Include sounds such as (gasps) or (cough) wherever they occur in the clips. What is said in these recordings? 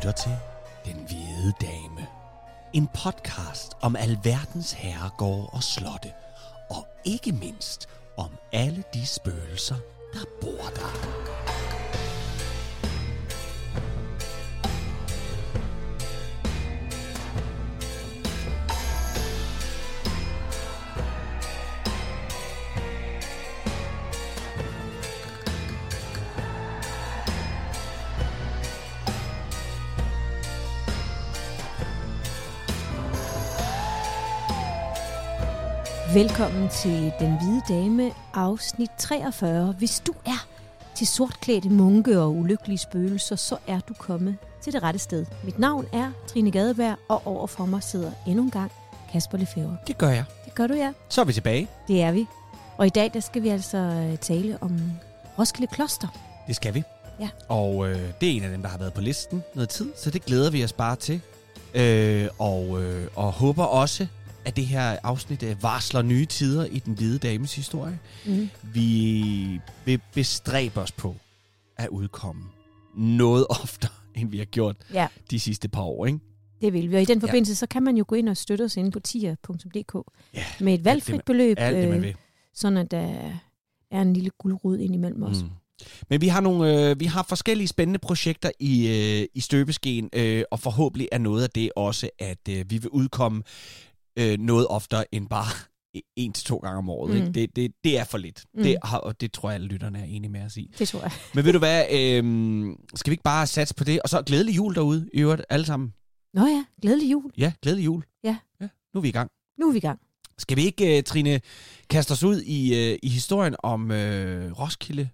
Lytter til Den Hvide Dame. En podcast om alverdens herregårde og slotte. Og ikke mindst om alle de spøgelser, der bor der. Velkommen til Den Hvide Dame, afsnit 43. Hvis du er til sortklædte munke og ulykkelige spøgelser, så er du kommet til det rette sted. Mit navn er Trine Gadeberg, og overfor mig sidder endnu en gang Kasper Lefebvre. Det gør jeg. Det gør du, ja. Så er vi tilbage. Det er vi. Og i dag, der skal vi altså øh, tale om Roskilde Kloster. Det skal vi. Ja. Og øh, det er en af dem, der har været på listen noget tid, så det glæder vi os bare til. Øh, og, øh, og håber også, at det her afsnit øh, varsler nye tider i den hvide dames historie. Mm. Vi vil bestræbe os på at udkomme noget (laughs) oftere, end vi har gjort Ja, de sidste par år. Ikke? det vil vi. Og i den Ja. forbindelse, så kan man jo gå ind og støtte os inde på tier.dk Ja, med et valgfrit beløb, alt det, man øh, vil. sådan at der er en lille guldrod ind imellem os. Mm. Men vi har nogle, øh, vi har forskellige spændende projekter i, øh, i støbeskeen, øh, og forhåbentlig er noget af det også, at øh, vi vil udkomme øh, noget oftere end bare (laughs) en til to gange om året. Mm. Ikke? Det, det, det er for lidt. Mm. Det har, og det tror jeg, alle lytterne er enige med os i. Det tror jeg. (laughs) Men ved du hvad, øh, skal vi ikke bare satse på det? Og så glædelig jul derude, i øvrigt, alle sammen. Nå ja, glædelig jul. Ja, glædelig jul. Ja. ja nu er vi i gang. Nu er vi i gang. Skal vi ikke, uh, Trine, kaste os ud i, uh, i historien om uh, Roskilde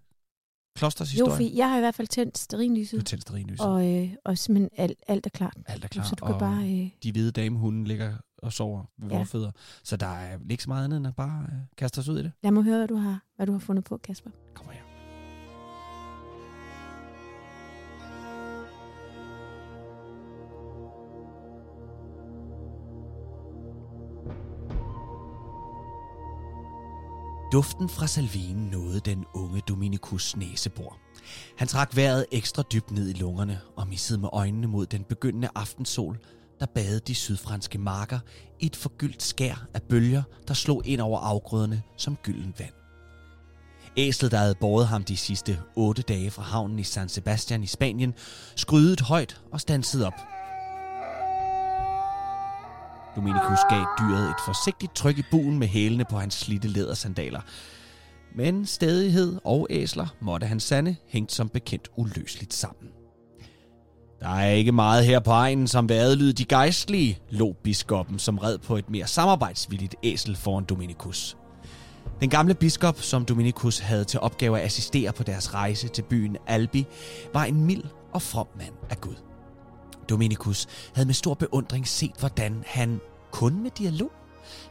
Klosters Jo, historie? for jeg har i hvert fald tændt Du sterinlyset, tænder stearinlyset. og, øh, og simpelthen alt, alt er klart. Alt er klar, så du kan og bare... Øh, de hvide damehunde ligger og sover ved Ja. vores fødder. Så der er ikke så meget andet end at bare uh, kaste os ud i det. lad mig høre, hvad du har, hvad du har fundet på, Kasper. Kom her. Duften fra salvinen nåede den unge Dominikus næsebor. Han trak vejret ekstra dybt ned i lungerne og missede med øjnene mod den begyndende aftensol, der badede de sydfranske marker i et forgyldt skær af bølger, der slog ind over afgrøderne som gylden vand. Æslet, der havde båret ham de sidste otte dage fra havnen i San Sebastian i Spanien, skrydede højt og stansede op. Dominicus gav dyret et forsigtigt tryk i buen med hælene på hans slitte lædersandaler. Men stædighed og æsler måtte han sande hængt som bekendt uløseligt sammen. Der er ikke meget her på egen, som vil adlyde de gejstlige, lå biskoppen, som red på et mere samarbejdsvilligt æsel foran Dominikus. Den gamle biskop, som Dominikus havde til opgave at assistere på deres rejse til byen Albi, var en mild og from mand af Gud. Dominikus havde med stor beundring set, hvordan han kun med dialog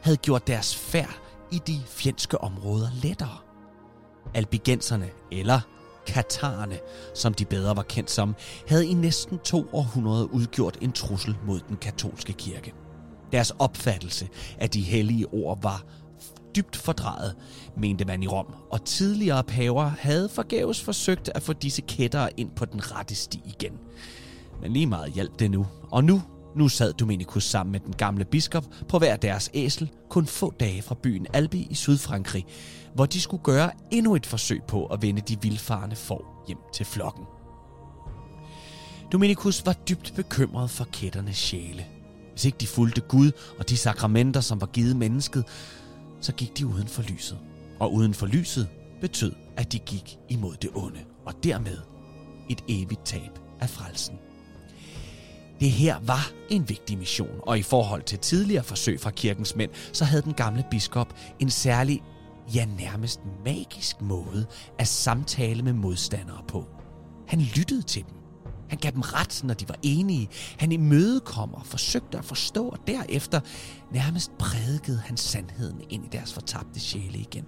havde gjort deres færd i de fjendske områder lettere. Albigenserne, eller katarerne, som de bedre var kendt som, havde i næsten to århundreder udgjort en trussel mod den katolske kirke. Deres opfattelse af de hellige ord var dybt fordrejet, mente man i Rom, og tidligere paver havde forgæves forsøgt at få disse kættere ind på den rette sti igen. Men lige meget hjalp det nu, og nu, nu sad Dominikus sammen med den gamle biskop på hver deres æsel, kun få dage fra byen Albi i Sydfrankrig, hvor de skulle gøre endnu et forsøg på at vende de vildfarende får hjem til flokken. Dominikus var dybt bekymret for kætternes sjæle. Hvis ikke de fulgte Gud og de sakramenter, som var givet mennesket, så gik de uden for lyset. Og uden for lyset betød, at de gik imod det onde, og dermed et evigt tab af frelsen. Det her var en vigtig mission, og i forhold til tidligere forsøg fra kirkens mænd, så havde den gamle biskop en særlig, ja nærmest magisk måde at samtale med modstandere på. Han lyttede til dem. Han gav dem ret, når de var enige. Han imødekom og forsøgte at forstå, og derefter nærmest prædikede han sandheden ind i deres fortabte sjæle igen.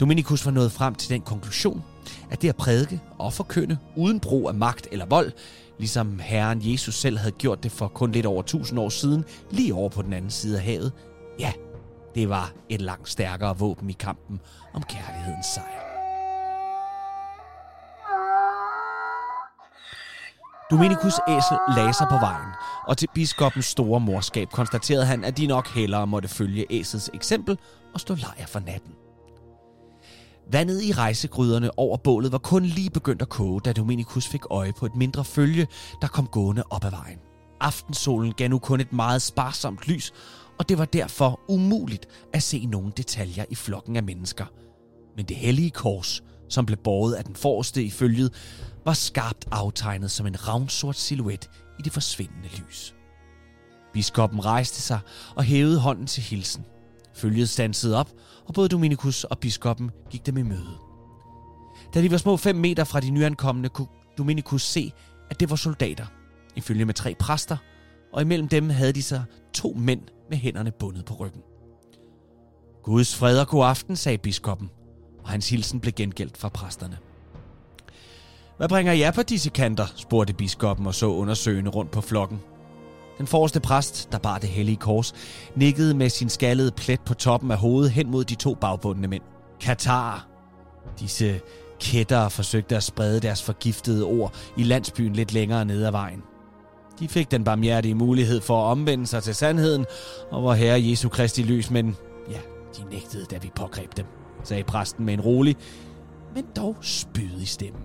Dominikus var nået frem til den konklusion, at det at prædike og forkynde uden brug af magt eller vold, ligesom Herren Jesus selv havde gjort det for kun lidt over 1000 år siden, lige over på den anden side af havet, ja, det var et langt stærkere våben i kampen om kærlighedens sejr. Dominikus æsel lagde sig på vejen, og til biskoppens store morskab konstaterede han, at de nok hellere måtte følge æsels eksempel og stå lejr for natten. Vandet i rejsegryderne over bålet var kun lige begyndt at koge, da Dominikus fik øje på et mindre følge, der kom gående op ad vejen. Aftensolen gav nu kun et meget sparsomt lys, og det var derfor umuligt at se nogen detaljer i flokken af mennesker. Men det hellige kors, som blev båret af den forreste i følget, var skarpt aftegnet som en ravnsort silhuet i det forsvindende lys. Biskoppen rejste sig og hævede hånden til hilsen. Følget stansede op, og både Dominikus og biskoppen gik dem i møde. Da de var små 5 meter fra de nyankomne, kunne Dominikus se, at det var soldater, ifølge med tre præster, og imellem dem havde de sig to mænd med hænderne bundet på ryggen. Guds fred og god aften, sagde biskoppen, og hans hilsen blev gengældt fra præsterne. Hvad bringer jer på disse kanter? spurgte biskoppen og så undersøgende rundt på flokken. Den forreste præst, der bar det hellige kors, nikkede med sin skallede plet på toppen af hovedet hen mod de to bagbundne mænd. Katar. Disse kætter forsøgte at sprede deres forgiftede ord i landsbyen lidt længere ned ad vejen. De fik den barmhjertige mulighed for at omvende sig til sandheden, og hvor Herre Jesu Kristi lys, men ja, de nægtede, da vi pågreb dem, sagde præsten med en rolig, men dog spydig stemme.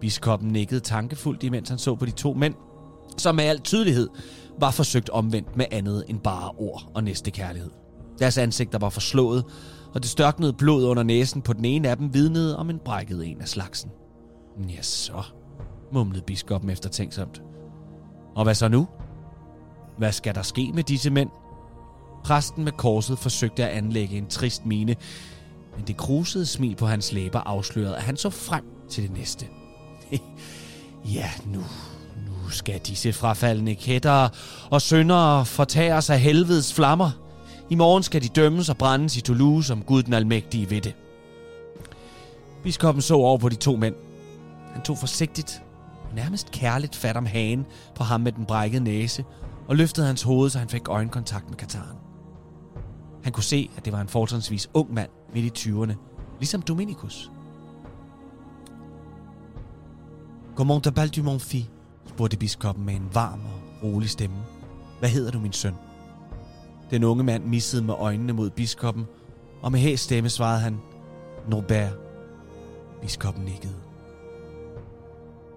Biskoppen nikkede tankefuldt, imens han så på de to mænd, som med al tydelighed var forsøgt omvendt med andet end bare ord og næste kærlighed. Deres ansigter var forslået, og det størknede blod under næsen på den ene af dem vidnede om en brækket en af slagsen. Ja, så, mumlede biskoppen eftertænksomt. Og hvad så nu? Hvad skal der ske med disse mænd? Præsten med korset forsøgte at anlægge en trist mine, men det krusede smil på hans læber afslørede, at han så frem til det næste. (laughs) ja, nu, nu skal disse frafaldende kættere og syndere fortære sig helvedes flammer. I morgen skal de dømmes og brændes i Toulouse, som Gud den almægtige ved det. Biskoppen så over på de to mænd. Han tog forsigtigt nærmest kærligt fat om hagen på ham med den brækkede næse, og løftede hans hoved, så han fik øjenkontakt med Kataren. Han kunne se, at det var en fortrinsvis ung mand midt i 20'erne, ligesom Dominikus. Comment t'appelles-tu mon fils? spurgte biskoppen med en varm og rolig stemme. Hvad hedder du, min søn? Den unge mand missede med øjnene mod biskoppen, og med hæs stemme svarede han, Norbert. Biskoppen nikkede.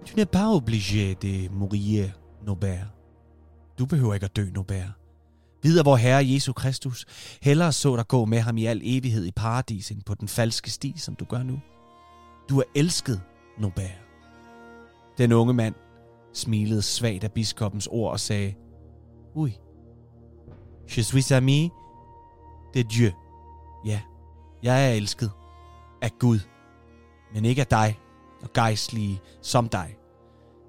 Tu n'es pas obligé de mourir, Norbert. Du behøver ikke at dø, Norbert. Videre vor Herre Jesu Kristus hellere så dig gå med ham i al evighed i paradis end på den falske sti, som du gør nu. Du er elsket, Norbert. Den unge mand smilede svagt af biskoppens ord og sagde, Ui, je suis ami de Dieu. Ja, jeg er elsket af Gud, men ikke af dig og gejstlige som dig.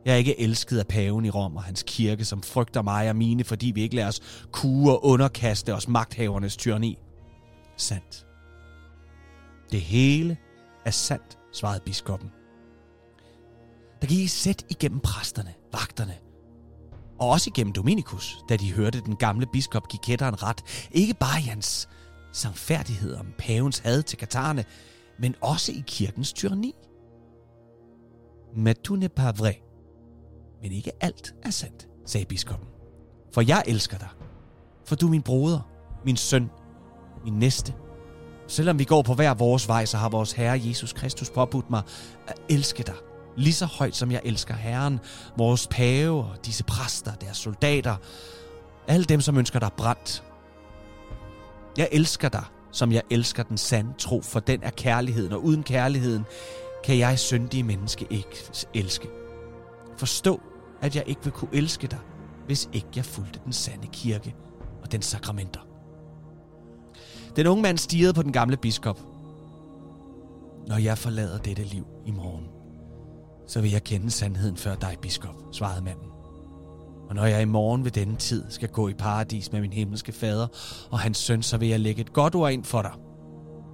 Jeg er ikke elsket af paven i Rom og hans kirke, som frygter mig og mine, fordi vi ikke lader os kue og underkaste os magthavernes tyranni. Sandt. Det hele er sandt, svarede biskoppen. Der gik sæt igennem præsterne, vagterne, og også igennem Dominikus, da de hørte den gamle biskop give kætteren ret, ikke bare i hans samfærdighed om pavens had til katarerne, men også i kirkens tyranni. Mais tout n'est pas vrai. Men ikke alt er sandt, sagde biskoppen. For jeg elsker dig. For du er min broder, min søn, min næste. Selvom vi går på hver vores vej, så har vores Herre Jesus Kristus påbudt mig at elske dig. Lige så højt som jeg elsker Herren, vores pave og disse præster, deres soldater. Alle dem, som ønsker dig brændt. Jeg elsker dig, som jeg elsker den sande tro, for den er kærligheden, og uden kærligheden kan jeg syndige menneske ikke elske. Forstå, at jeg ikke vil kunne elske dig, hvis ikke jeg fulgte den sande kirke og den sakramenter. Den unge mand stirrede på den gamle biskop. Når jeg forlader dette liv i morgen, så vil jeg kende sandheden før dig, biskop, svarede manden. Og når jeg i morgen ved denne tid skal gå i paradis med min himmelske fader og hans søn, så vil jeg lægge et godt ord ind for dig –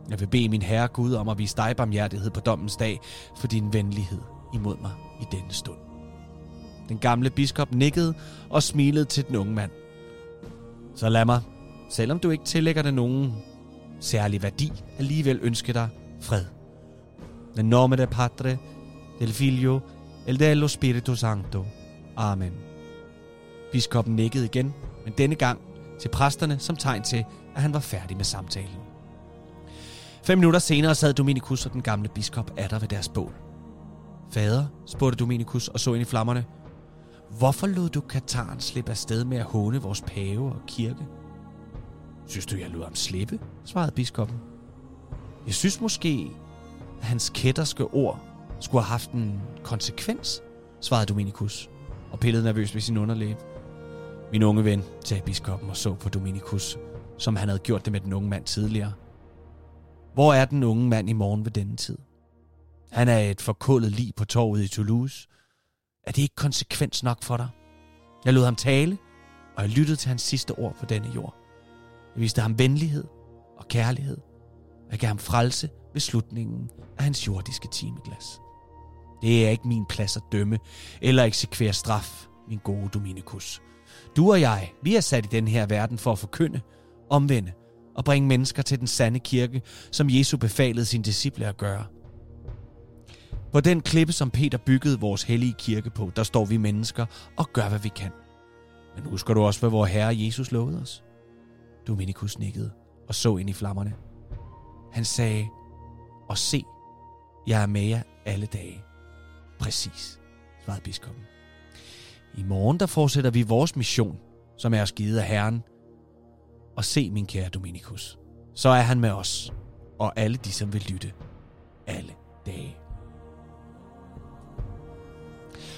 jeg vil bede min herre Gud om at vise dig barmhjertighed på dommens dag for din venlighed imod mig i denne stund. Den gamle biskop nikkede og smilede til den unge mand. Så lad mig, selvom du ikke tillægger det nogen særlig værdi, alligevel ønske dig fred. Den nome de padre, del figlio El dello Spirito Santo. Amen. Biskoppen nikkede igen, men denne gang til præsterne som tegn til, at han var færdig med samtalen. Fem minutter senere sad Dominikus og den gamle biskop der ved deres bål. Fader, spurgte Dominikus og så ind i flammerne. Hvorfor lod du Kataren slippe afsted med at håne vores pave og kirke? Synes du, jeg lod ham slippe? svarede biskoppen. Jeg synes måske, at hans kætterske ord skulle have haft en konsekvens, svarede Dominikus og pillede nervøst ved sin underlæb. Min unge ven, sagde biskoppen og så på Dominikus, som han havde gjort det med den unge mand tidligere. Hvor er den unge mand i morgen ved denne tid? Han er et forkullet lig på torvet i Toulouse. Er det ikke konsekvens nok for dig? Jeg lod ham tale, og jeg lyttede til hans sidste ord på denne jord. Jeg viste ham venlighed og kærlighed, og jeg gav ham frelse ved slutningen af hans jordiske timeglas. Det er ikke min plads at dømme eller eksekvere straf, min gode Dominikus. Du og jeg, vi er sat i den her verden for at forkynde, omvende og bringe mennesker til den sande kirke, som Jesu befalede sine disciple at gøre. På den klippe, som Peter byggede vores hellige kirke på, der står vi mennesker og gør, hvad vi kan. Men husker du også, hvad vores Herre Jesus lovede os? Dominikus nikkede og så ind i flammerne. Han sagde, og se, jeg er med jer alle dage. Præcis, svarede biskoppen. I morgen der fortsætter vi vores mission, som er givet af Herren. Og se, min kære Dominikus, så er han med os, og alle de, som vil lytte, alle dage.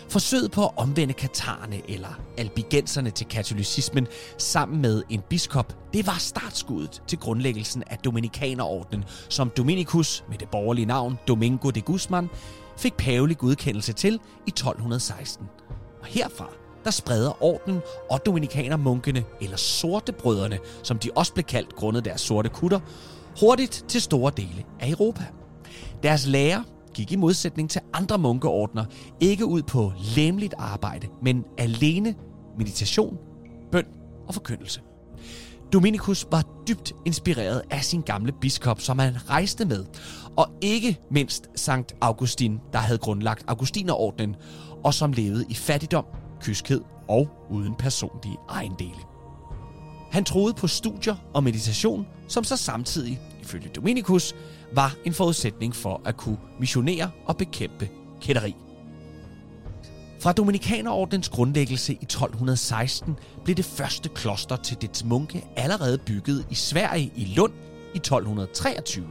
Forsøget på at omvende katarerne eller albigenserne til katolicismen sammen med en biskop, det var startskuddet til grundlæggelsen af Dominikanerordenen, som Dominikus med det borgerlige navn Domingo de Guzman fik pavelig godkendelse til i 1216. Og herfra der spreder ordenen og dominikanermunkene, eller sorte brødrene, som de også blev kaldt grundet deres sorte kutter, hurtigt til store dele af Europa. Deres lærer gik i modsætning til andre munkeordner ikke ud på lemligt arbejde, men alene meditation, bøn og forkyndelse. Dominikus var dybt inspireret af sin gamle biskop, som han rejste med, og ikke mindst Sankt Augustin, der havde grundlagt Augustinerordnen, og som levede i fattigdom, kyskhed og uden personlige ejendele. Han troede på studier og meditation, som så samtidig, ifølge Dominikus, var en forudsætning for at kunne missionere og bekæmpe kætteri. Fra Dominikanerordens grundlæggelse i 1216 blev det første kloster til dets munke allerede bygget i Sverige i Lund i 1223,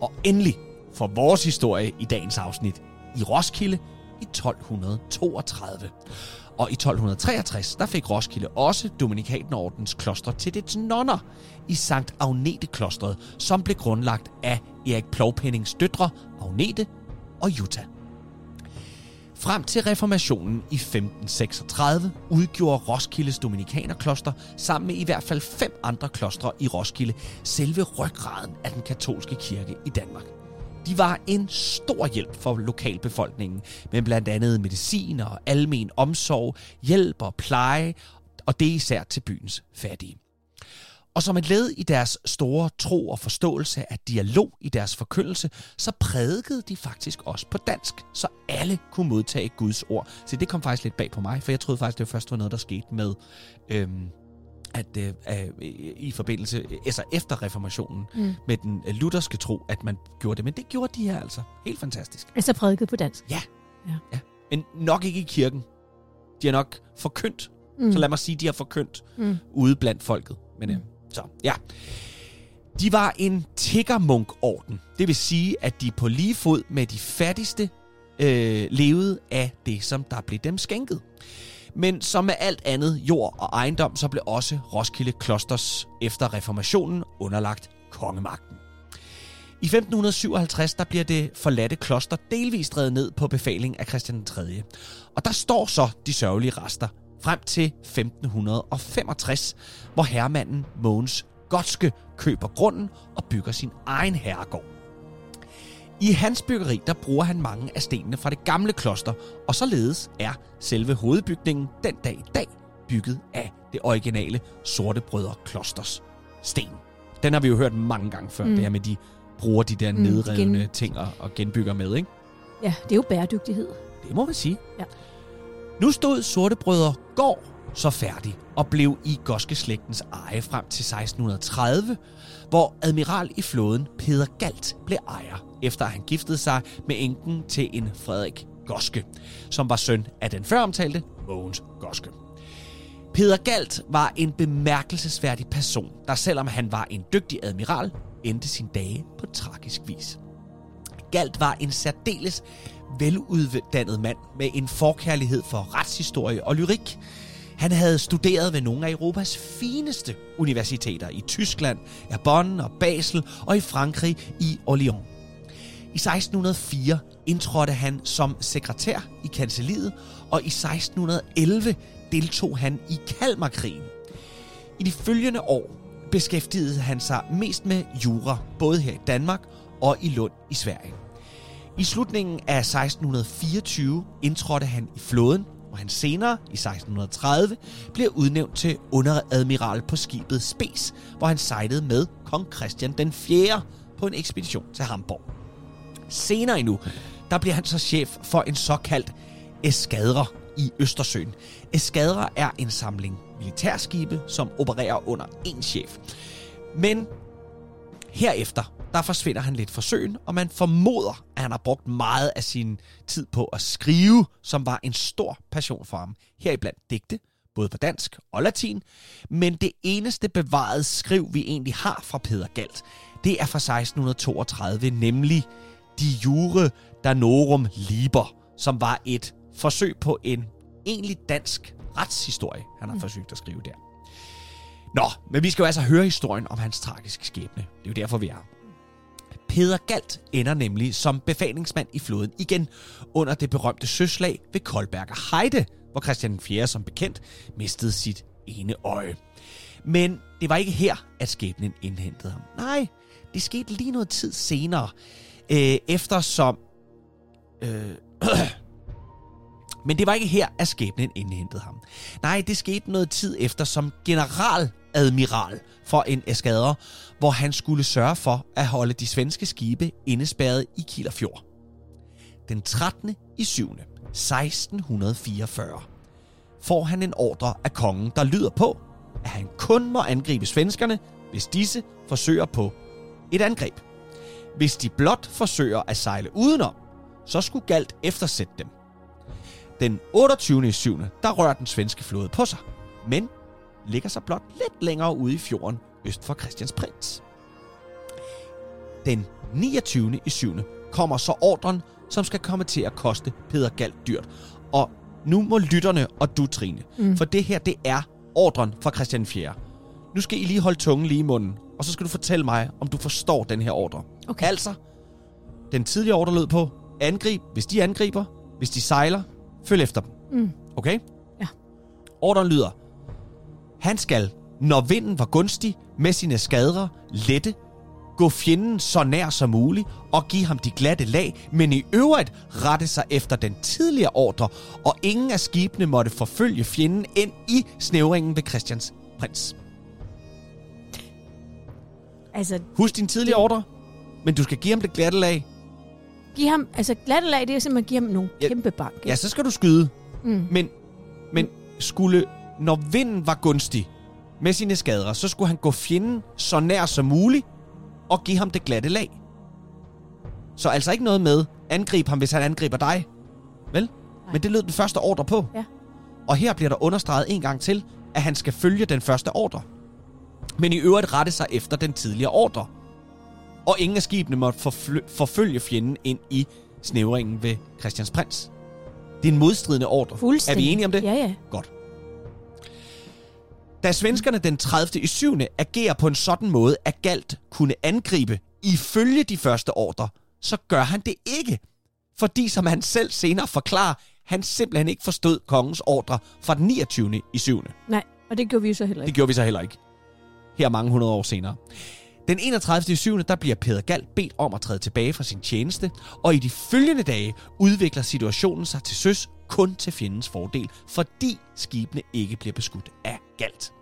og endelig for vores historie i dagens afsnit i Roskilde i 1232. Og i 1263, der fik Roskilde også Dominikanerordens kloster til dets nonner i Sankt Agnete klostret, som blev grundlagt af Erik Plovpennings døtre Agnete og Jutta. Frem til reformationen i 1536 udgjorde Roskildes Dominikanerkloster sammen med i hvert fald fem andre klostre i Roskilde selve ryggraden af den katolske kirke i Danmark. De var en stor hjælp for lokalbefolkningen, med blandt andet medicin og almen omsorg, hjælp og pleje, og det især til byens fattige. Og som et led i deres store tro og forståelse af dialog i deres forkyndelse, så prædikede de faktisk også på dansk, så alle kunne modtage Guds ord. Så det kom faktisk lidt bag på mig, for jeg troede faktisk, det var først var noget, der skete med øhm, at øh, i forbindelse, altså efter reformationen, mm. med den øh, lutherske tro, at man gjorde det. Men det gjorde de her altså. Helt fantastisk. Altså prædiket på dansk? Ja. ja. ja. Men nok ikke i kirken. De har nok forkyndt. Mm. Så lad mig sige, de har forkyndt mm. ude blandt folket. Men, øh, mm. Så, ja. De var en tiggermunk-orden. Det vil sige, at de på lige fod med de fattigste øh, levede af det, som der blev dem skænket. Men som med alt andet jord og ejendom, så blev også Roskilde Klosters efter reformationen underlagt kongemagten. I 1557 der bliver det forladte kloster delvist drevet ned på befaling af Christian 3. Og der står så de sørgelige rester frem til 1565, hvor herremanden Mogens Godske køber grunden og bygger sin egen herregård. I hans byggeri, der bruger han mange af stenene fra det gamle kloster, og således er selve hovedbygningen den dag i dag bygget af det originale Sorte Brødre Klosters sten. Den har vi jo hørt mange gange før, mm. det her med, de bruger de der mm, nedrevne gen... ting og, og genbygger med, ikke? Ja, det er jo bæredygtighed. Det må man sige. Ja. Nu stod Sortebrødre gård så færdig og blev i Goske-slægtens eje frem til 1630, hvor admiral i flåden Peder Galt blev ejer, efter han giftede sig med enken til en Frederik Goske, som var søn af den føromtalte Mogens Goske. Peder Galt var en bemærkelsesværdig person, der selvom han var en dygtig admiral, endte sin dage på tragisk vis. Galt var en særdeles veluddannet mand med en forkærlighed for retshistorie og lyrik. Han havde studeret ved nogle af Europas fineste universiteter i Tyskland, i Bonn og Basel og i Frankrig i Orléans. I 1604 indtrådte han som sekretær i kanseliet, og i 1611 deltog han i Kalmarkrigen. I de følgende år beskæftigede han sig mest med jura, både her i Danmark og i Lund i Sverige. I slutningen af 1624 indtrådte han i flåden, hvor han senere, i 1630, blev udnævnt til underadmiral på skibet Spes, hvor han sejlede med kong Christian den 4. på en ekspedition til Hamburg. Senere endnu, der bliver han så chef for en såkaldt eskadre i Østersøen. Eskadre er en samling militærskibe, som opererer under en chef. Men herefter, der forsvinder han lidt fra søen, og man formoder, at han har brugt meget af sin tid på at skrive, som var en stor passion for ham. Heriblandt digte, både på dansk og latin. Men det eneste bevarede skriv, vi egentlig har fra Peder Galt, det er fra 1632, nemlig De Jure Danorum Liber, som var et forsøg på en egentlig dansk retshistorie, han har forsøgt at skrive der. Nå, men vi skal jo altså høre historien om hans tragiske skæbne. Det er jo derfor, vi er. Peder Galt ender nemlig som befalingsmand i floden igen under det berømte søslag ved Koldberger Heide, hvor Christian 4. som bekendt mistede sit ene øje. Men det var ikke her, at skæbnen indhentede ham. Nej, det skete lige noget tid senere, øh, eftersom... Øh, (clears throat) men det var ikke her, at skæbnen indhentede ham. Nej, det skete noget tid efter som general admiral for en eskader, hvor han skulle sørge for at holde de svenske skibe indespærret i Kilderfjord. Den 13. i 7. 1644 får han en ordre af kongen, der lyder på, at han kun må angribe svenskerne, hvis disse forsøger på et angreb. Hvis de blot forsøger at sejle udenom, så skulle Galt eftersætte dem. Den 28. i 7. der rører den svenske flåde på sig, men ligger sig blot lidt længere ude i fjorden øst for Christians Prins. Den 29. i 7. kommer så ordren, som skal komme til at koste Peder Galt dyrt. Og nu må lytterne og du, Trine, mm. for det her, det er ordren fra Christian 4. Nu skal I lige holde tungen lige i munden, og så skal du fortælle mig, om du forstår den her ordre. Okay. Altså, den tidligere ordre lød på, angrib, hvis de angriber, hvis de sejler, følg efter dem. Mm. Okay? Ja. Ordren lyder, han skal, når vinden var gunstig, med sine skadre lette, gå fjenden så nær som muligt og give ham de glatte lag, men i øvrigt rette sig efter den tidligere ordre, og ingen af skibene måtte forfølge fjenden ind i snævringen ved Christians prins. Altså, Husk din tidligere ordre, men du skal give ham det glatte lag. giv ham, altså glattelag, det er simpelthen at give ham nogle Ja. kæmpe bank. Ja, så skal du skyde. Mm. Men, men skulle, når vinden var gunstig med sine skader, så skulle han gå fjenden så nær som muligt og give ham det glatte lag. Så altså ikke noget med, angrib ham, hvis han angriber dig. Vel? Nej. Men det lød den første ordre på. Ja. Og her bliver der understreget en gang til, at han skal følge den første ordre. Men i øvrigt rette sig efter den tidligere ordre. Og ingen af skibene måtte forfølge fjenden ind i snævringen ved Christians Prins. Det er en modstridende ordre. Er vi enige om det? Ja, ja. Godt. Da svenskerne den 30. i 7. agerer på en sådan måde, at Galt kunne angribe ifølge de første ordre, så gør han det ikke. Fordi, som han selv senere forklarer, han simpelthen ikke forstod kongens ordre fra den 29. i 7. Nej, og det gjorde vi så heller Det ikke. gjorde vi så heller ikke. Her mange hundrede år senere. Den 31. i 7. der bliver Peder Galt bedt om at træde tilbage fra sin tjeneste, og i de følgende dage udvikler situationen sig til søs kun til fjendens fordel, fordi skibene ikke bliver beskudt af Galt.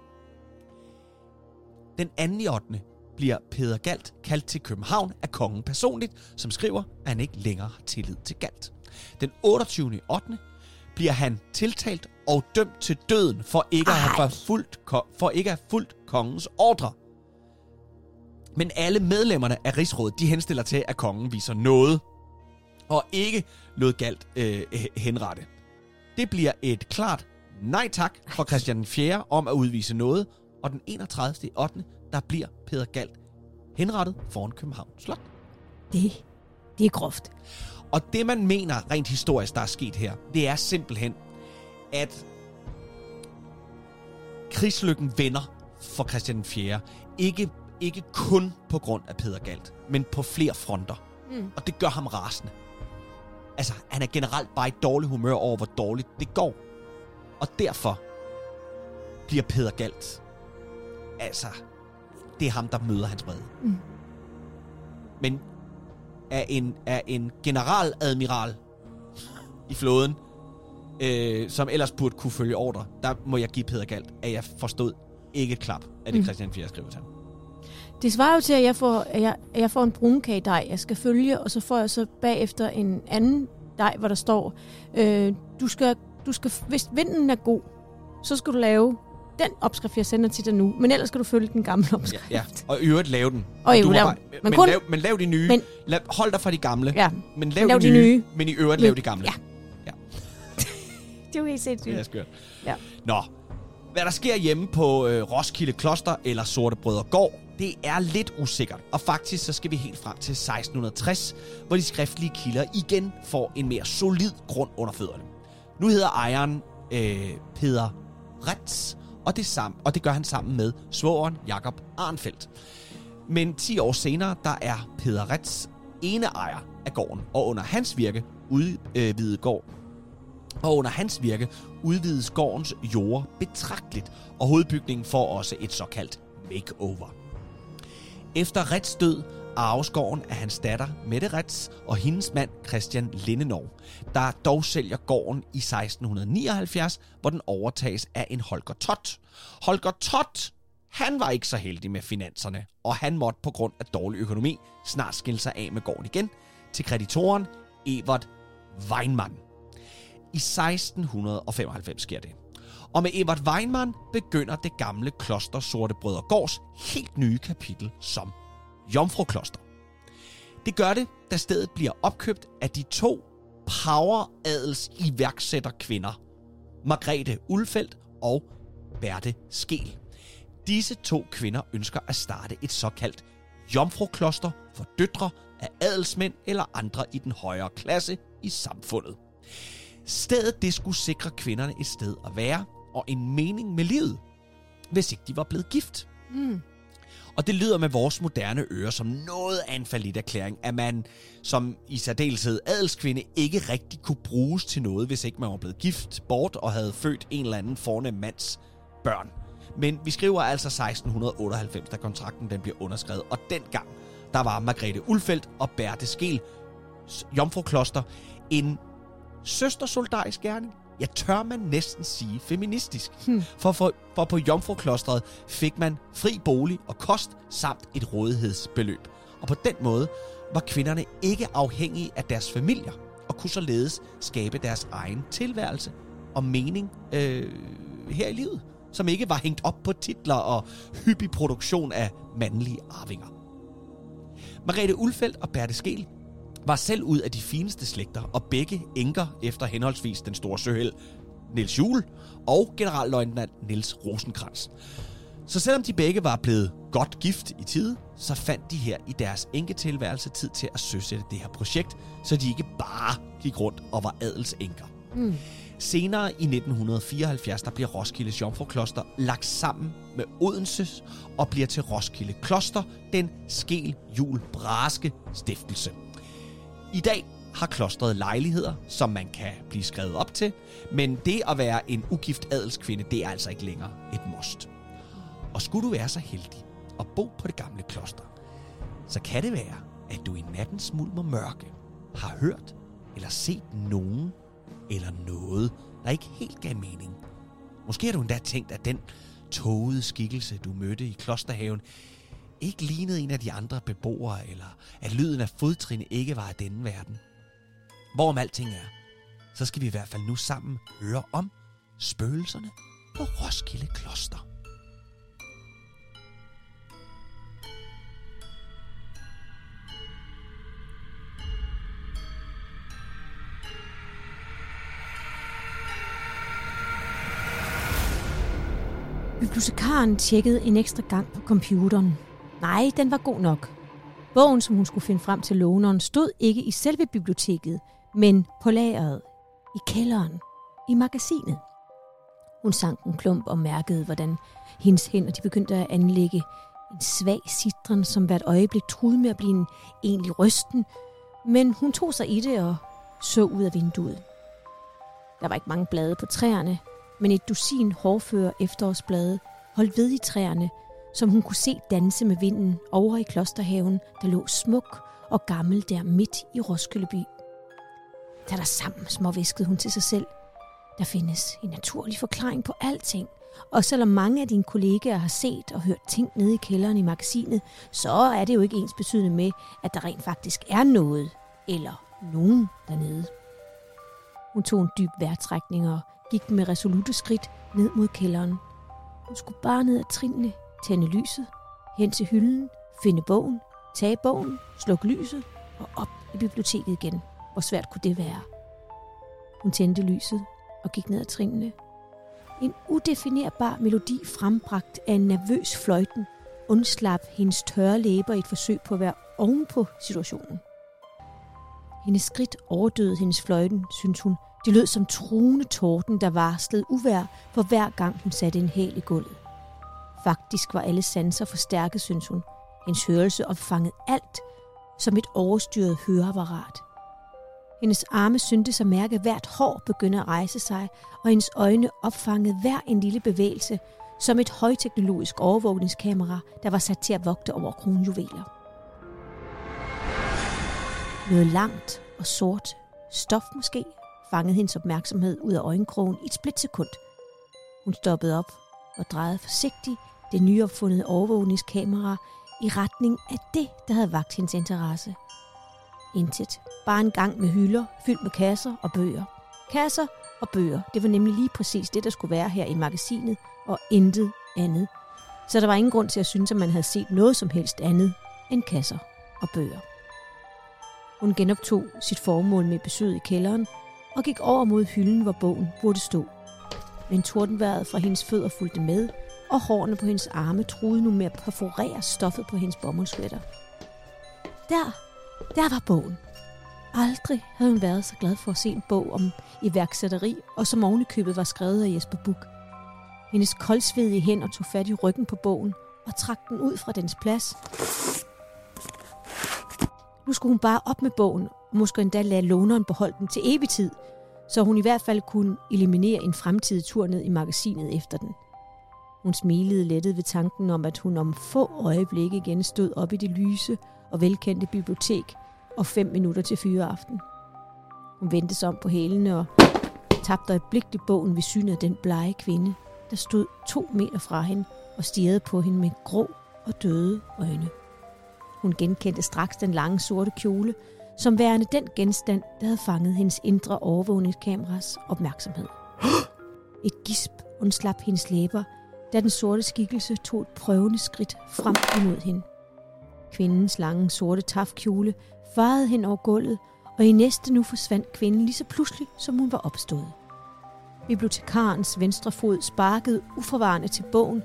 Den 2. i 8. bliver Peder Galt kaldt til København af kongen personligt, som skriver, at han ikke længere har tillid til Galt. Den 28. i 8. bliver han tiltalt og dømt til døden for ikke, at have fulgt, for ikke at have fulgt kongens ordre. Men alle medlemmerne af rigsrådet, de henstiller til, at kongen viser noget, og ikke lod galt øh, henrette. Det bliver et klart nej tak fra Christian 4. om at udvise noget, og den 31. 8. der bliver Peter Galt henrettet foran København Slot. Det, det er groft. Og det, man mener rent historisk, der er sket her, det er simpelthen, at krigslykken vender for Christian 4. Ikke, ikke kun på grund af Peter Galt, men på flere fronter. Mm. Og det gør ham rasende. Altså, han er generelt bare i dårlig humør over, hvor dårligt det går. Og derfor bliver Peter Galt... Altså, det er ham, der møder hans vrede. Mm. Men er en, er en generaladmiral i flåden, øh, som ellers burde kunne følge ordre, der må jeg give Peter Galt, at jeg forstod ikke klap af det, mm. Christian 4 skriver til ham. Det svarer jo til, at jeg får, at jeg, at jeg får en brunkage dej, jeg skal følge, og så får jeg så bagefter en anden dej, hvor der står, øh, du skal, du skal, hvis vinden er god, så skal du lave den opskrift, jeg sender til dig nu, men ellers skal du følge den gamle opskrift. Ja, ja. og i øvrigt lave den. Og, du lave, bare, men, men, kun, lav, men lav de nye. Men, lav, hold dig fra de gamle. Ja, men lav, lav de, nye, nye, men i øvrigt lav de gamle. Ja. ja. (laughs) det er jo helt sindssygt. Det er skørt. Ja. Nå, hvad der sker hjemme på øh, Roskilde Kloster eller Sorte Brødre Gård, det er lidt usikkert. Og faktisk så skal vi helt frem til 1660, hvor de skriftlige kilder igen får en mere solid grund under fødderne. Nu hedder ejeren øh, Peder Retz, og det, sam- og det gør han sammen med svogeren Jakob Arnfeldt. Men 10 år senere, der er Peder Retz ene ejer af gården, og under hans virke udvidede øh, gård og under hans virke udvides gårdens jord betragteligt, og hovedbygningen får også et såkaldt makeover. Efter Rets død arves gården af hans datter Mette Rets og hendes mand Christian Lindenov, der dog sælger gården i 1679, hvor den overtages af en Holger Tot. Holger Tot, han var ikke så heldig med finanserne, og han måtte på grund af dårlig økonomi snart skille sig af med gården igen til kreditoren Evert Weinmann. I 1695 sker det. Og med Evert Weinmann begynder det gamle kloster Sorte Brødre Gårds helt nye kapitel som Jomfrukloster. Det gør det, da stedet bliver opkøbt af de to poweradels iværksætter kvinder. Margrethe Ulfeldt og Berthe Skel. Disse to kvinder ønsker at starte et såkaldt jomfrukloster for døtre af adelsmænd eller andre i den højere klasse i samfundet. Stedet det skulle sikre kvinderne et sted at være og en mening med livet, hvis ikke de var blevet gift. Mm. Og det lyder med vores moderne ører som noget af en falit erklæring, at man som i særdeleshed adelskvinde ikke rigtig kunne bruges til noget, hvis ikke man var blevet gift bort og havde født en eller anden fornem mands børn. Men vi skriver altså 1698, da kontrakten den bliver underskrevet, og dengang, der var Margrethe Ulfeldt og Berthe Skel Jomfrukloster en søstersoldarisk gerning. Jeg tør man næsten sige feministisk. Hmm. For, for, for på Jomfruklostret fik man fri bolig og kost samt et rådighedsbeløb. Og på den måde var kvinderne ikke afhængige af deres familier og kunne således skabe deres egen tilværelse og mening øh, her i livet, som ikke var hængt op på titler og hyppig produktion af mandlige arvinger. Margrethe Ulfeldt og Berthe Skel var selv ud af de fineste slægter, og begge enker efter henholdsvis den store søheld Niels Juhl og generalløjtnant Niels Rosenkrantz. Så selvom de begge var blevet godt gift i tid, så fandt de her i deres enketilværelse tid til at søsætte det her projekt, så de ikke bare gik rundt og var adelsenker. Mm. Senere i 1974, der bliver Roskilde Jomfrukloster lagt sammen med Odenses og bliver til Roskilde Kloster, den skel jul braske stiftelse. I dag har klostret lejligheder, som man kan blive skrevet op til, men det at være en ugift adelskvinde, det er altså ikke længere et must. Og skulle du være så heldig at bo på det gamle kloster, så kan det være, at du i nattens mulm og mørke har hørt eller set nogen eller noget, der ikke helt gav mening. Måske har du endda tænkt, at den tågede skikkelse, du mødte i klosterhaven, ikke lignede en af de andre beboere, eller at lyden af fodtrin ikke var af denne verden. hvorom alting er, så skal vi i hvert fald nu sammen høre om spøgelserne på Roskilde Kloster. Bibliotekaren tjekkede en ekstra gang på computeren. Nej, den var god nok. Bogen, som hun skulle finde frem til låneren, stod ikke i selve biblioteket, men på lageret, i kælderen, i magasinet. Hun sank en klump og mærkede, hvordan hendes hænder de begyndte at anlægge en svag sidren, som hvert øjeblik truede med at blive en egentlig rysten, men hun tog sig i det og så ud af vinduet. Der var ikke mange blade på træerne, men et dusin hårføre efterårsblade holdt ved i træerne, som hun kunne se danse med vinden over i klosterhaven, der lå smuk og gammel der midt i Roskildeby. Tag dig sammen, småviskede hun til sig selv. Der findes en naturlig forklaring på alting, og selvom mange af dine kollegaer har set og hørt ting nede i kælderen i magasinet, så er det jo ikke ens betydende med, at der rent faktisk er noget eller nogen dernede. Hun tog en dyb vejrtrækning og gik med resolute skridt ned mod kælderen. Hun skulle bare ned ad trinene, tænde lyset, hen til hylden, finde bogen, tage bogen, slukke lyset og op i biblioteket igen. Hvor svært kunne det være? Hun tændte lyset og gik ned ad trinene. En udefinerbar melodi frembragt af en nervøs fløjten undslap hendes tørre læber i et forsøg på at være ovenpå situationen. Hendes skridt overdøde hendes fløjten, synes hun. Det lød som truende torden, der varslede uvær for hver gang hun satte en hæl i gulvet. Faktisk var alle sanser forstærket, synes hun. Hendes hørelse opfangede alt som et overstyret høreapparat. Hendes arme syntes at mærke, at hvert hår begyndte at rejse sig, og hendes øjne opfangede hver en lille bevægelse, som et højteknologisk overvågningskamera, der var sat til at vogte over kronjuveler. Noget langt og sort, stof måske, fangede hendes opmærksomhed ud af øjenkrogen i et splitsekund. Hun stoppede op og drejede forsigtigt det nyopfundede overvågningskamera i retning af det, der havde vagt hendes interesse. Intet. Bare en gang med hylder, fyldt med kasser og bøger. Kasser og bøger, det var nemlig lige præcis det, der skulle være her i magasinet, og intet andet. Så der var ingen grund til at synes, at man havde set noget som helst andet end kasser og bøger. Hun genoptog sit formål med besøget i kælderen og gik over mod hylden, hvor bogen burde stå. Men tordenværet fra hendes fødder fulgte med, og hårene på hendes arme truede nu med at perforere stoffet på hendes bomuldsvætter. Der, der var bogen. Aldrig havde hun været så glad for at se en bog om iværksætteri, og som ovenikøbet var skrevet af Jesper Buch. Hendes koldsvedige hænder tog fat i ryggen på bogen og trak den ud fra dens plads. Nu skulle hun bare op med bogen, og måske endda lade låneren beholde den til evig tid, så hun i hvert fald kunne eliminere en fremtidig tur ned i magasinet efter den. Hun smilede lettet ved tanken om, at hun om få øjeblikke igen stod op i det lyse og velkendte bibliotek og fem minutter til fyreaften. Hun vendte sig om på hælene og tabte øjeblikkeligt bogen ved synet af den blege kvinde, der stod to meter fra hende og stirrede på hende med grå og døde øjne. Hun genkendte straks den lange sorte kjole, som værende den genstand, der havde fanget hendes indre overvågningskameras opmærksomhed. (gasps) Et gisp undslap hendes læber, da den sorte skikkelse tog et prøvende skridt frem imod hende. Kvindens lange sorte tafkjole farede hen over gulvet, og i næste nu forsvandt kvinden lige så pludselig, som hun var opstået. Bibliotekarens venstre fod sparkede uforvarende til bogen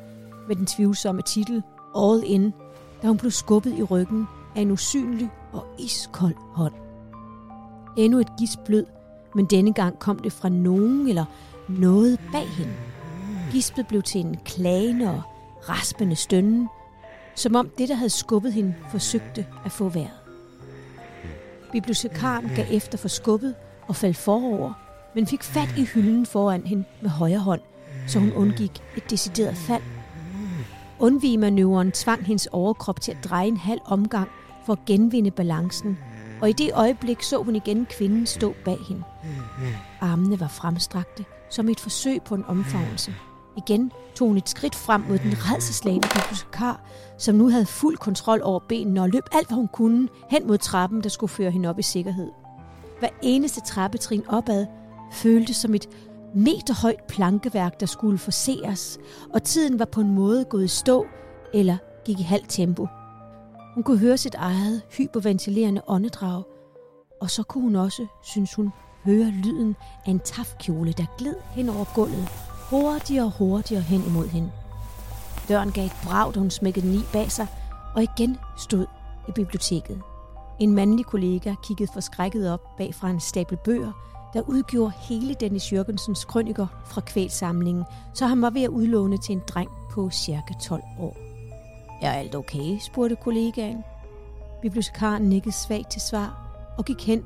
med den tvivlsomme titel All In, da hun blev skubbet i ryggen af en usynlig og iskold hånd. Endnu et gisblød, men denne gang kom det fra nogen eller noget bag hende. Gispet blev til en klagende og raspende stønnen, som om det, der havde skubbet hende, forsøgte at få vejret. Bibliotekaren gav efter for skubbet og faldt forover, men fik fat i hylden foran hende med højre hånd, så hun undgik et decideret fald. Undvigemanøvren tvang hendes overkrop til at dreje en halv omgang for at genvinde balancen, og i det øjeblik så hun igen kvinden stå bag hende. Armene var fremstrakte, som et forsøg på en omfavnelse. Igen tog hun et skridt frem mod den redselslagende bibliotekar, som nu havde fuld kontrol over benene og løb alt, hvad hun kunne, hen mod trappen, der skulle føre hende op i sikkerhed. Hver eneste trappetrin opad føltes som et meterhøjt plankeværk, der skulle forseres, og tiden var på en måde gået i stå eller gik i halvt tempo. Hun kunne høre sit eget hyperventilerende åndedrag, og så kunne hun også, synes hun, høre lyden af en tafkjole, der gled hen over gulvet, hurtigere og hurtigere hen imod hende. Døren gav et brag, da hun smækkede den i bag sig, og igen stod i biblioteket. En mandlig kollega kiggede forskrækket op bag fra en stabel bøger, der udgjorde hele Dennis Jørgensens krøniker fra kvælsamlingen, så han var ved at udlåne til en dreng på cirka 12 år. Er alt okay? spurgte kollegaen. Bibliotekaren nikkede svagt til svar og gik hen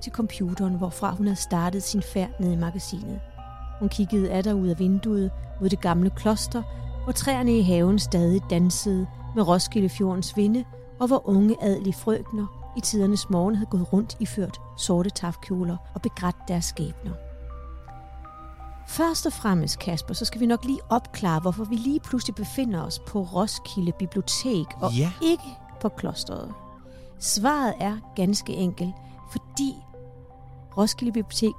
til computeren, hvorfra hun havde startet sin færd ned i magasinet. Hun kiggede af ud af vinduet mod det gamle kloster, hvor træerne i haven stadig dansede med Roskildefjordens vinde, og hvor unge adelige frøkner i tidernes morgen havde gået rundt i ført sorte tafkjoler og begrædt deres skæbner. Først og fremmest, Kasper, så skal vi nok lige opklare, hvorfor vi lige pludselig befinder os på Roskilde Bibliotek og Ja. ikke på klosteret. Svaret er ganske enkelt, fordi Roskilde Bibliotek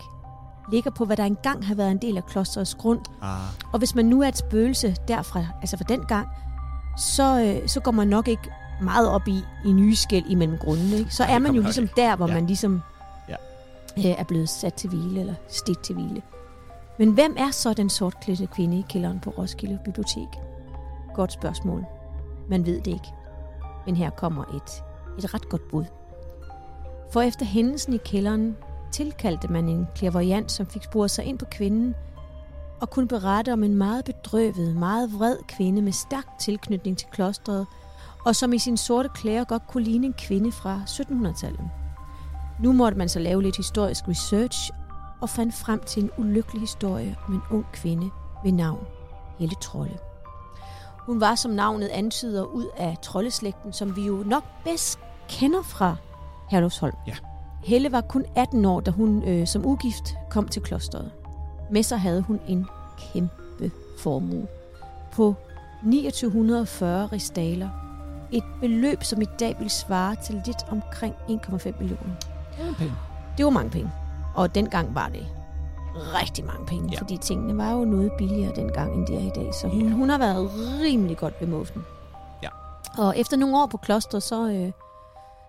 ligger på, hvad der engang har været en del af klosterets grund. Ah, Og hvis man nu er et spøgelse derfra, altså fra den gang, så, øh, så går man nok ikke meget op i, i nye skæld imellem grundene. Ikke? Så er man jo ligesom der, hvor Ja. man ligesom Ja. øh, er blevet sat til hvile, eller stedt til hvile. Men hvem er så den sortklædte kvinde i kælderen på Roskilde Bibliotek? Godt spørgsmål. Man ved det ikke. Men her kommer et, et ret godt bud. For efter hændelsen i kælderen tilkaldte man en clairvoyant, som fik sporet sig ind på kvinden, og kunne berette om en meget bedrøvet, meget vred kvinde med stærk tilknytning til klostret, og som i sin sorte klæder godt kunne ligne en kvinde fra 1700-tallet. Nu måtte man så lave lidt historisk research, og fandt frem til en ulykkelig historie om en ung kvinde ved navn Helle Trolle. Hun var, som navnet antyder, ud af troldeslægten, som vi jo nok bedst kender fra Herlufsholm. Ja. Helle var kun 18 år, da hun øh, som ugift kom til klosteret. Med sig havde hun en kæmpe formue på 2940 ristaler. Et beløb, som i dag vil svare til lidt omkring 1,5 millioner. det er pænt. Det var mange penge. Og dengang var det rigtig mange penge, Ja. fordi tingene var jo noget billigere dengang, end de er i dag. Så hun, Ja. hun har været rimelig godt ved muffen. Ja. Og efter nogle år på klosteret, så, øh,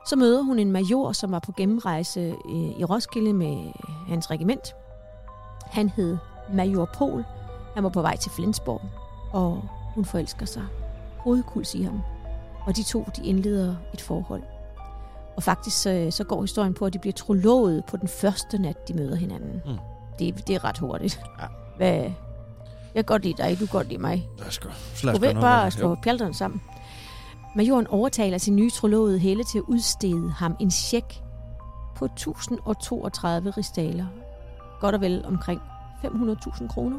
så møder hun en major, som var på gennemrejse øh, i Roskilde med hans regiment. Han hed Major Pol. Han var på vej til Flensborg, og hun forelsker sig hovedkuls i ham. Og de to, de indleder et forhold. Og faktisk så, så går historien på, at de bliver trolovet på den første nat, de møder hinanden. Mm. Det, det er ret hurtigt. Ja. Hvad, jeg kan godt lide dig, du kan godt lide mig. Lad os gå. Du vil bare slå pjalterne sammen. Majoren overtaler sin nye trolovede Helle til at udstede ham en check på 1032 ristaler. Godt og vel omkring 500.000 kroner.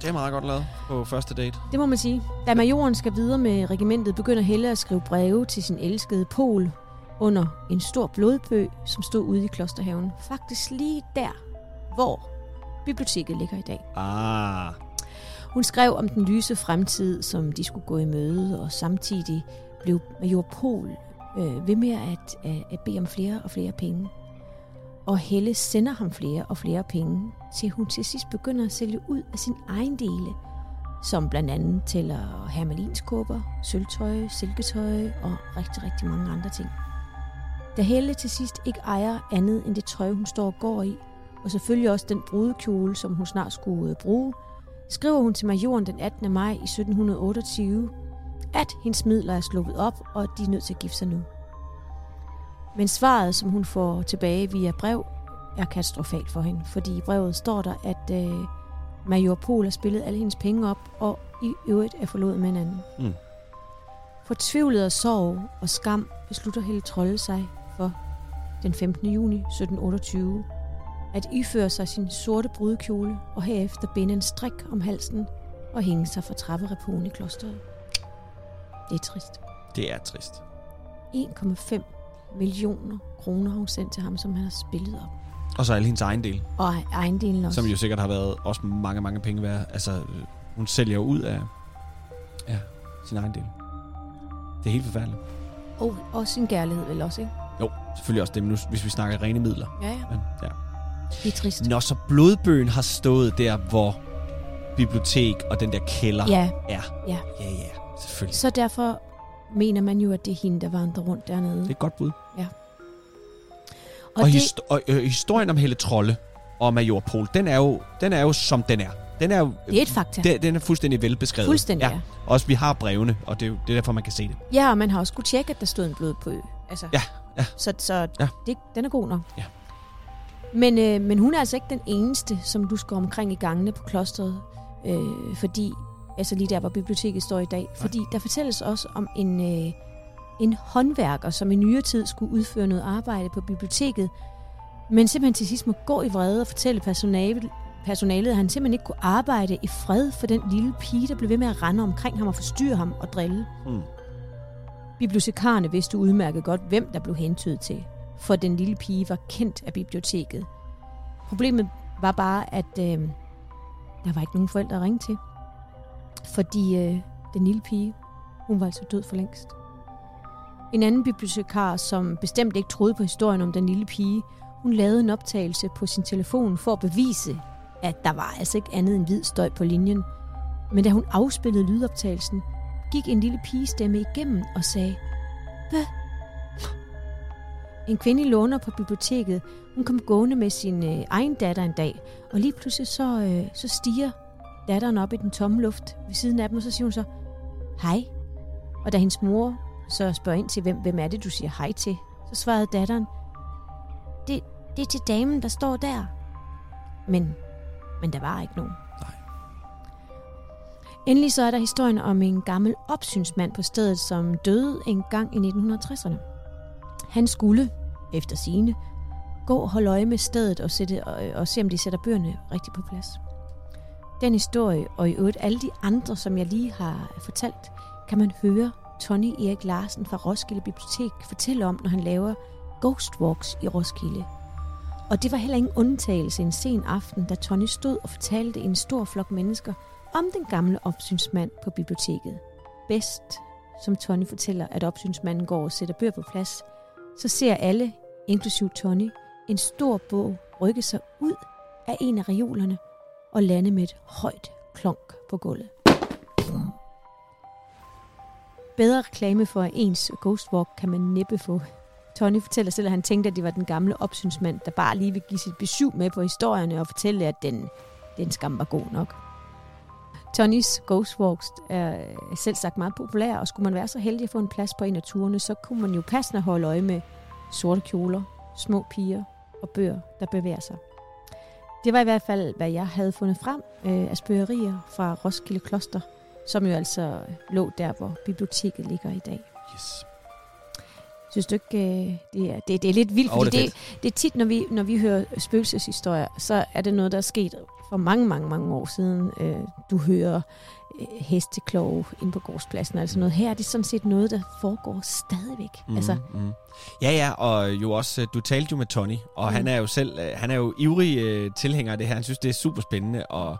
Det er meget godt lavet på første date. Det må man sige. Da majoren skal videre med regimentet, begynder Helle at skrive breve til sin elskede Pol under en stor blodbøg, som stod ude i klosterhaven. Faktisk lige der, hvor biblioteket ligger i dag. Ah, Hun skrev om den lyse fremtid, som de skulle gå i møde, og samtidig blev major Pol øh, ved med at, at, at bede om flere og flere penge. Og Helle sender ham flere og flere penge, til hun til sidst begynder at sælge ud af sin egen dele, som blandt andet tæller hermelinskåber, sølvtøj, silketøj og rigtig, rigtig mange andre ting. Da Helle til sidst ikke ejer andet end det tøj, hun står og går i, og selvfølgelig også den brudekjole, som hun snart skulle øh, bruge, skriver hun til majoren den 18. maj i 1728, at hendes midler er sluppet op, og at de er nødt til at gifte sig nu. Men svaret, som hun får tilbage via brev, er katastrofalt for hende, fordi i brevet står der, at øh, major Pol har spillet alle hendes penge op, og i øvrigt er forlovet med hinanden. Mm. Fortvivlet af sorg og skam beslutter Helle Trolle sig for den 15. juni 1728 at iføre sig sin sorte brudekjole og herefter binde en strik om halsen og hænge sig fra trapperepolen i klosteret. Det er trist. det er trist. 1,5 millioner kroner har hun sendt til ham, som han har spillet op. Og så alle hendes egen del, Og ejendelen også. som jo sikkert har været også mange, mange penge værd. Altså, øh, hun sælger jo ud af ja, sin egen del. Det er helt forfærdeligt. Og, og sin kærlighed vel også, ikke? Selvfølgelig også dem, nu, hvis vi snakker rene midler. Ja, ja. Men, ja. Det er trist. Når så blodbøgen har stået der, hvor bibliotek og den der kælder Ja, er. Ja. Ja, ja, selvfølgelig. så derfor mener man jo, at det er hende, der vandrer rundt dernede. Det er et godt bud. og, Og, det, hist- og øh, historien om Helle Trolle og Major Pol, den er jo, den er jo som den er. Den er jo det er et fakta. den, den er fuldstændig velbeskrevet. Fuldstændig, ja. ja. Også vi har brevene, og det er, jo, det er derfor, man kan se det. Ja, og man har også kunne tjekke, at der stod en blod på ø. Altså, Ja, ja. Så, så Ja. det, den er god nok. Ja. Men, øh, men hun er altså ikke den eneste, som du skal omkring i gangene på klostret. Øh, fordi, altså lige der, hvor biblioteket står i dag. Fordi der fortælles også om en, øh, en håndværker, som i nyere tid skulle udføre noget arbejde på biblioteket. Men simpelthen til sidst må gå i vrede og fortælle personalet, personalet, at han simpelthen ikke kunne arbejde i fred for den lille pige, der blev ved med at rende omkring ham og forstyrre ham og drille. Mm. Bibliotekarerne vidste udmærket godt, hvem der blev hentydet til, for den lille pige var kendt af biblioteket. Problemet var bare, at øh, der var ikke nogen forældre at ringe til, fordi øh, den lille pige, hun var altså død for længst. En anden bibliotekar, som bestemt ikke troede på historien om den lille pige, hun lavede en optagelse på sin telefon for at bevise, at der var altså ikke andet end hvid støj på linjen. Men da hun afspillede lydoptagelsen, gik en lille pigestemme igennem og sagde, Hvad? En kvinde låner på biblioteket. Hun kom gående med sin øh, egen datter en dag, og lige pludselig så, øh, så stiger datteren op i den tomme luft ved siden af dem, og så siger hun så, hej. Og da hendes mor så spørger ind til, hvem, hvem er det, du siger hej til, så svarede datteren, det, det er til damen, der står der. Men, men der var ikke nogen. Endelig så er der historien om en gammel opsynsmand på stedet, som døde en gang i 1960'erne. Han skulle, efter sine, gå og holde øje med stedet og, sætte, og, og se, om de sætter bøgerne rigtigt på plads. Den historie, og i øvrigt alle de andre, som jeg lige har fortalt, kan man høre Tony Erik Larsen fra Roskilde Bibliotek fortælle om, når han laver Ghost Walks i Roskilde. Og det var heller ingen undtagelse en sen aften, da Tony stod og fortalte en stor flok mennesker om den gamle opsynsmand på biblioteket. Bedst, som Tony fortæller, at opsynsmanden går og sætter bøger på plads, så ser alle, inklusiv Tony, en stor bog rykke sig ud af en af reolerne og lande med et højt klonk på gulvet. Bedre reklame for ens Ghost Walk kan man næppe få. Tony fortæller selv, at han tænkte, at det var den gamle opsynsmand, der bare lige vil give sit besøg med på historierne og fortælle, at den, den skam var god nok. Tonys Ghost Walks er selv sagt meget populær, og skulle man være så heldig at få en plads på en af turene, så kunne man jo passende holde øje med sorte kjoler, små piger og bøger, der bevæger sig. Det var i hvert fald, hvad jeg havde fundet frem øh, af spøgerier fra Roskilde Kloster, som jo altså lå der, hvor biblioteket ligger i dag. Yes. Synes du ikke, øh, det er, det, det er lidt vildt, Åh, fordi det er det, det er tit, når vi, når vi hører spøgelseshistorier, så er det noget, der er sket for mange, mange, mange år siden. Øh, du hører øh, hesteklove ind på gårdspladsen, altså noget. Her er det sådan set noget, der foregår stadigvæk. Mm. Altså, mm. Ja, ja, og jo også, øh, du talte jo med Tony, og Mm. han er jo selv, han er jo ivrig øh, tilhænger af det her. Han synes, det er super spændende, og,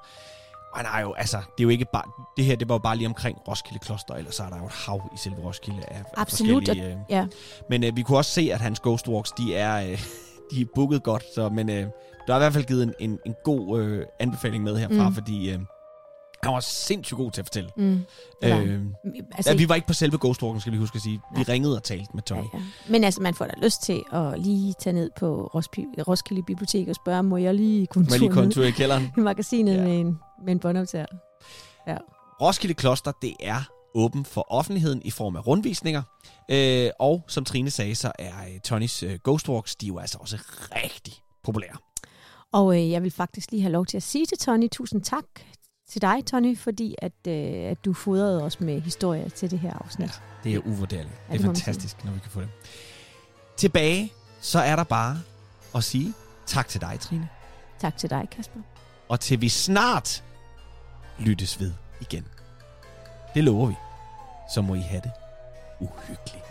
og har jo, altså, det er jo ikke bare, det her, det var jo bare lige omkring Roskilde Kloster, ellers så er der jo et hav i selve Roskilde af, Absolut, forskellige, øh, ja. Men øh, vi kunne også se, at hans Ghost Walks, de er, øh, (laughs) de er booket godt, så, men øh, der er i hvert fald givet en, en, en god øh, anbefaling med herfra, Mm. fordi øh, han var sindssygt god til at fortælle. Mm. Øh, altså, ja, vi var ikke på selve Ghost Walken, skal vi huske at sige. Vi Nej. ringede og talte med Tony. ja, ja. Men altså, man får da lyst til at lige tage ned på Roskilde Bibliotek og spørge, må jeg lige kunne lige kontur i kælderen? (laughs) i magasinet ja. med en, med en båndoptager? Roskilde Kloster, det er åben for offentligheden i form af rundvisninger. Øh, og som Trine sagde, så er øh, Tonys øh, Ghost Walks, de er jo altså også rigtig populære. Og øh, jeg vil faktisk lige have lov til at sige til Tony, tusind tak til dig, Tony, fordi at, øh, at du fodrede os med historier til det her afsnit. Det er uvurderligt. Ja, det er fantastisk, når vi kan få det. Tilbage, så er der bare at sige tak til dig, Trine. Tak til dig, Kasper. Og til vi snart lyttes ved igen. Det lover vi. Så må I have det uhyggeligt.